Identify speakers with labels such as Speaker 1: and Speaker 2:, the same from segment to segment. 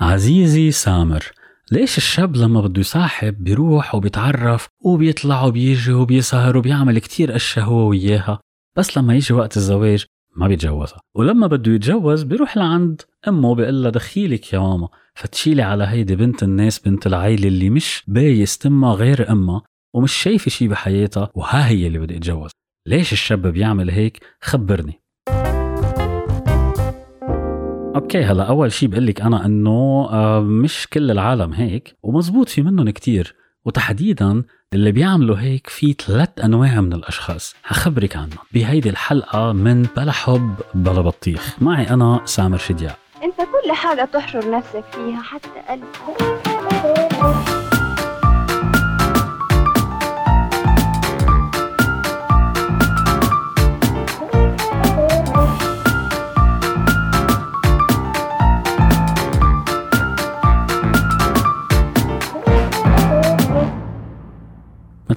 Speaker 1: عزيزي سامر ليش الشاب لما بده يصاحب بيروح وبيتعرف وبيطلع وبيجي وبيسهر وبيعمل كتير أشياء هو وياها؟ بس لما يجي وقت الزواج ما بيتجوزها. ولما بده يتجوز بيروح لعند أمه بيقول لها دخيلك يا ماما. فتشيلي على هيدي بنت الناس بنت العيلة اللي مش بايس تمها غير أمها ومش شايفة شي بحياتها وها هي اللي بدي اتجوز ليش الشاب بيعمل هيك؟ خبرني. أوكي هلا أول شيء بقول لك أنا إنه آه، مش كل العالم هيك ومزبوط في منهم كتير. وتحديدا اللي بيعملوا هيك في ثلاث أنواع من الأشخاص. حخبرك عنهم. بهيدي الحلقة من بلا حب بلا بطيخ. معي أنا سامر شدياء
Speaker 2: أنت كل حاجة تحشر نفسك فيها حتى قلبك.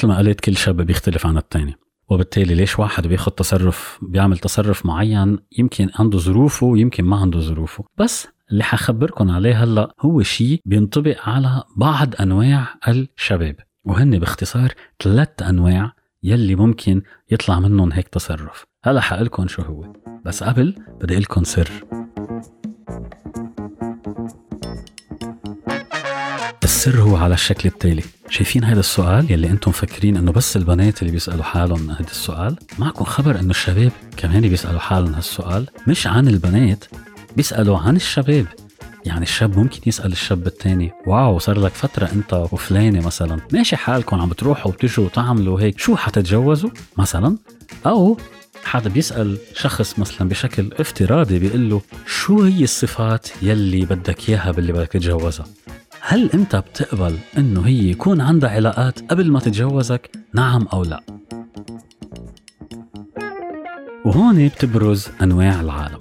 Speaker 1: مثل ما قلت كل شاب بيختلف عن الثاني وبالتالي ليش واحد بياخد تصرف بيعمل تصرف معين يمكن عنده ظروفه ويمكن ما عنده ظروفه. بس اللي حخبركم عليه هلا هو شيء بينطبق على بعض أنواع الشباب. وهن باختصار ثلاث أنواع يلي ممكن يطلع منهم هيك تصرف. هلا حقلكم شو هو. بس قبل بدي لكم سر. السر هو على الشكل التالي. شايفين هذا السؤال؟ يلي أنتم مفكرين إنه بس البنات اللي بيسألوا حالهم هذا السؤال؟ معكم خبر إنه الشباب كمان بيسألوا حالهم هالسؤال مش عن البنات بيسألوا عن الشباب. يعني الشاب ممكن يسأل الشاب الثاني واو صار لك فترة أنت وفلانة مثلا. ماشي حالكم عم بتروحوا وبتجوا وتعملوا هيك. شو حتتجوزوا مثلا؟ أو حدا بيسأل شخص مثلا بشكل افتراضي بيقول له شو هي الصفات يلي بدك إياها باللي بدك تتجوزها؟ هل انت بتقبل انه هي يكون عندها علاقات قبل ما تتجوزك؟ نعم أو لا؟ وهون بتبرز أنواع العالم.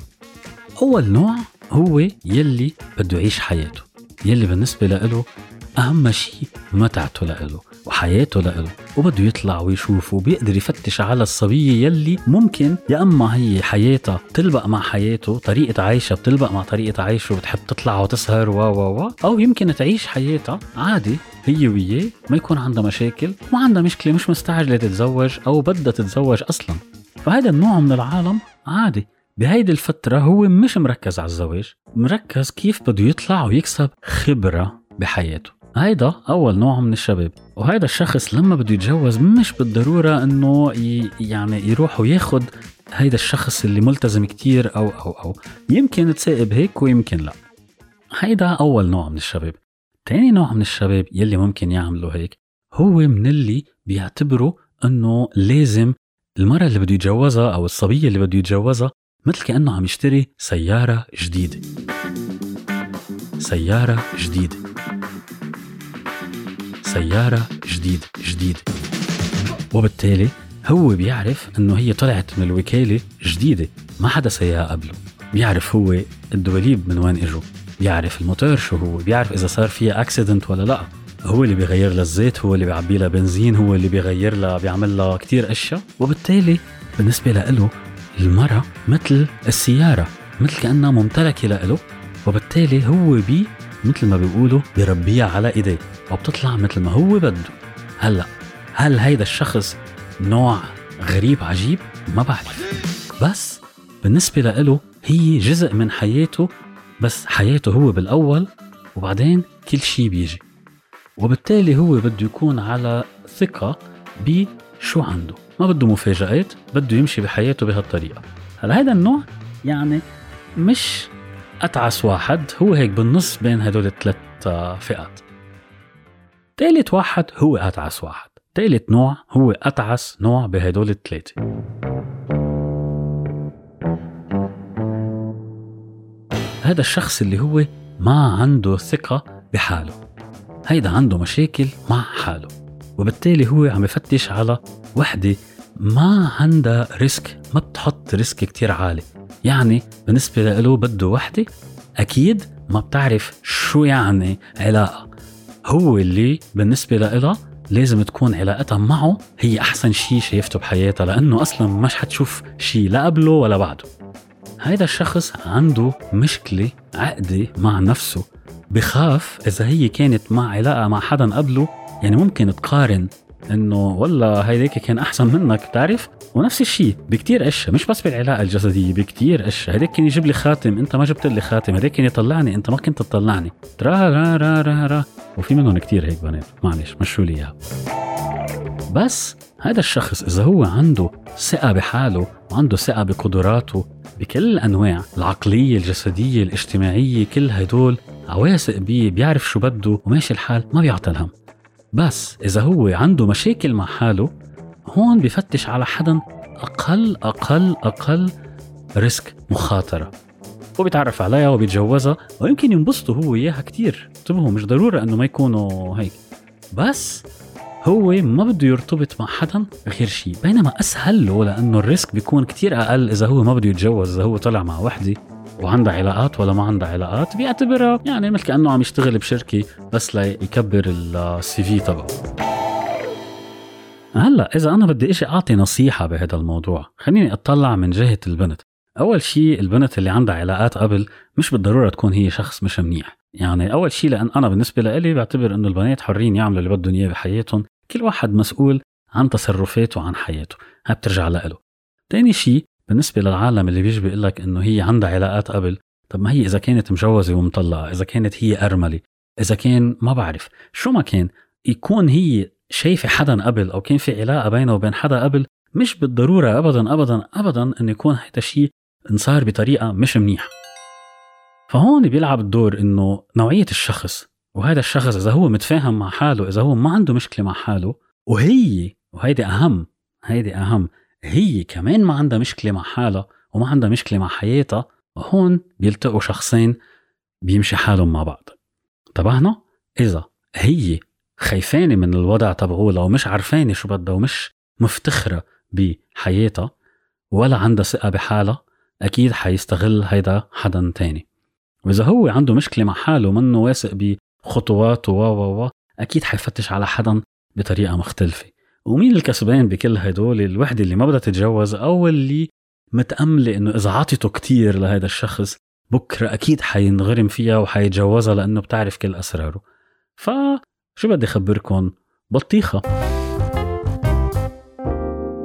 Speaker 1: أول نوع هو يلي بده يعيش حياته يلي بالنسبة له أهم شيء متعته له وحياته له وبده يطلع ويشوف وبيقدر يفتش على الصبية يلي ممكن يا أما هي حياتها تلبق مع حياته طريقة عيشها بتلبق مع طريقة عيشه وبتحب تطلع وتسهر و و و أو يمكن تعيش حياتها عادي هي وياه ما يكون عندها مشاكل ما عندها مشكلة مش مستعجلة تتزوج أو بدها تتزوج أصلا. فهذا النوع من العالم عادي. بهيدي الفترة هو مش مركز على الزواج مركز كيف بده يطلع ويكسب خبرة بحياته. هيدا أول نوع من الشباب وهيدا الشخص لما بده يتجوز مش بالضرورة إنه يعني يروح وياخد هيدا الشخص اللي ملتزم كتير أو أو أو يمكن تسائب هيك ويمكن لا. هيدا أول نوع من الشباب. تاني نوع من الشباب يلي ممكن يعملوا هيك هو من اللي بيعتبروا إنه لازم المرأة اللي بده يتجوزها أو الصبية اللي بده يتجوزها مثل كأنه عم يشتري سيارة جديدة. سيارة جديدة. سيارة جديدة جديدة وبالتالي هو بيعرف إنه هي طلعت من الوكالة جديدة ما حدا سيها قبله. بيعرف هو الدواليب من وين إجوا. بيعرف الموتور شو هو بيعرف إذا صار فيها accident ولا لا. هو اللي بيغير لها الزيت هو اللي بيعبي لها بنزين هو اللي بيغير لها بيعمل لها كثير أشياء. وبالتالي بالنسبة له المرأة مثل السيارة مثل كأنها ممتلكة له وبالتالي هو بي مثل ما بيقولوا بربيها على ايديه وبتطلع مثل ما هو بده. هلأ هل هيدا الشخص نوع غريب عجيب؟ ما بعرف. بس بالنسبة له هي جزء من حياته بس حياته هو بالأول وبعدين كل شيء بيجي. وبالتالي هو بده يكون على ثقة بشو عنده. ما بده مفاجآت بده يمشي بحياته بهالطريقة. هلأ هذا النوع يعني مش أتعس واحد هو هيك بالنص بين هدول الثلاث فئات. ثالث واحد هو أتعس واحد. ثالث نوع هو أتعس نوع بهدول الثلاثة. هذا الشخص اللي هو ما عنده ثقة بحاله. هيدا عنده مشاكل مع حاله. وبالتالي هو عم يفتش على وحدة ما عندها risk ما بتحط risk كتير عالي. يعني بالنسبة له بده وحدة؟ أكيد ما بتعرف شو يعني علاقة. هو اللي بالنسبة لها لازم تكون علاقتها معه هي أحسن شيء شايفته بحياتها لأنه أصلا مش حتشوف شيء لا قبله ولا بعده. هيدا الشخص عنده مشكلة عقدة مع نفسه بخاف إذا هي كانت مع علاقة مع حدا قبله يعني ممكن تقارن إنه والله هيديك كان أحسن منك بتعرف؟ ونفس الشيء بكتير اشياء مش بس بالعلاقة الجسدية بكتير اشياء هيديك كان يجيب لي خاتم أنت ما جبت لي خاتم هيديك كان يطلعني أنت ما كنت تطلعني. را را را را را. وفي منهم كتير هيك بنات معلش مشوا لي إياها. بس هذا الشخص إذا هو عنده ثقة بحاله وعنده ثقة بقدراته بكل الأنواع العقلية الجسدية الاجتماعية كل هدول عواثق بيه بيعرف شو بده وماشي الحال ما بيعطى الهم بس إذا هو عنده مشاكل مع حاله هون بفتش على حدا أقل أقل أقل risk مخاطرة. وبيتعرف عليها وبيتجوزها ويمكن ينبسطوا هو إياها كتير. انتبهوا مش ضرورة إنه ما يكونوا هيك. بس هو ما بده يرتبط مع حدا غير شيء بينما أسهل له لأنه ال risk بيكون كتير أقل إذا هو ما بده يتجوز إذا هو طلع مع وحدة. وعندها علاقات ولا ما عندها علاقات بيعتبرها يعني مثل كانه عم يشتغل بشركة بس ليكبر ال CV تبعه. هلأ إذا أنا بدي أجي أعطي نصيحة بهذا الموضوع خليني أطلع من جهة البنت. أول شيء البنت اللي عندها علاقات قبل مش بالضرورة تكون هي شخص مش منيح. يعني أول شيء لأن أنا بالنسبة لي بعتبر إنه البنات حرين يعملوا اللي بدهم إياه بحياتهم كل واحد مسؤول عن تصرفاته وعن حياته هاي بترجع له ثاني شيء بالنسبة للعالم اللي بيجي بيقول لك إنه هي عندها علاقات قبل طب ما هي إذا كانت مجوزة ومطلقة إذا كانت هي أرملة إذا كان ما بعرف. شو ما كان يكون هي شايفة حدا قبل أو كان في علاقة بينه وبين حدا قبل مش بالضرورة ابدا ابدا ابدا انه يكون هذا الشيء انصار بطريقة مش منيحة. فهون بيلعب الدور إنه نوعية الشخص وهذا الشخص إذا هو متفاهم مع حاله إذا هو ما عنده مشكلة مع حاله وهي وهيدي أهم هيدي أهم. هي كمان ما عندها مشكلة مع حالها وما عندها مشكلة مع حياتها هون بيلتقوا شخصين بيمشي حالهم مع بعض. انتبهنا؟ إذا هي خايفانة من الوضع تبعولها ومش عرفانة شو بدها ومش مفتخرة بحياتها ولا عندها ثقة بحالها أكيد حيستغل هيدا حدا تاني. وإذا هو عنده مشكلة مع حاله ومنه واثق بخطواته و و و أكيد حيفتش على حدا بطريقة مختلفة. ومين الكسبان بكل هدول؟ الوحدة اللي ما بدها تتجوز أو اللي متأملة إنه إذا عطته كتير لهذا الشخص بكرة أكيد حينغرم فيها وحيتجوزها لأنه بتعرف كل أسراره. فشو بدي أخبركم بطيخة.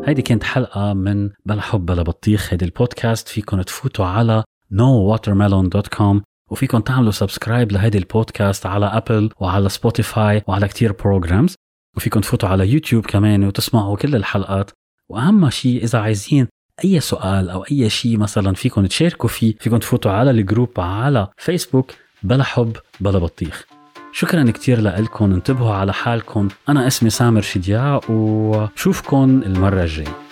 Speaker 1: هيدي كانت حلقة من بلا حب بلا بطيخ. هيدي البودكاست فيكم تفوتوا على nowatermelon.com وفيكم تعملوا subscribe لهيدي البودكاست على Apple وعلى Spotify وعلى كتير programs وفيكم تفوتوا على يوتيوب كمان وتسمعوا كل الحلقات. وأهم شيء إذا عايزين أي سؤال أو أي شيء مثلا فيكم تشاركوا فيه فيكم تفوتوا على الجروب على فيسبوك بلا حب بلا بطيخ. شكرا كتير لكم انتبهوا على حالكم أنا اسمي سامر شدياع وشوفكم المرة الجاية.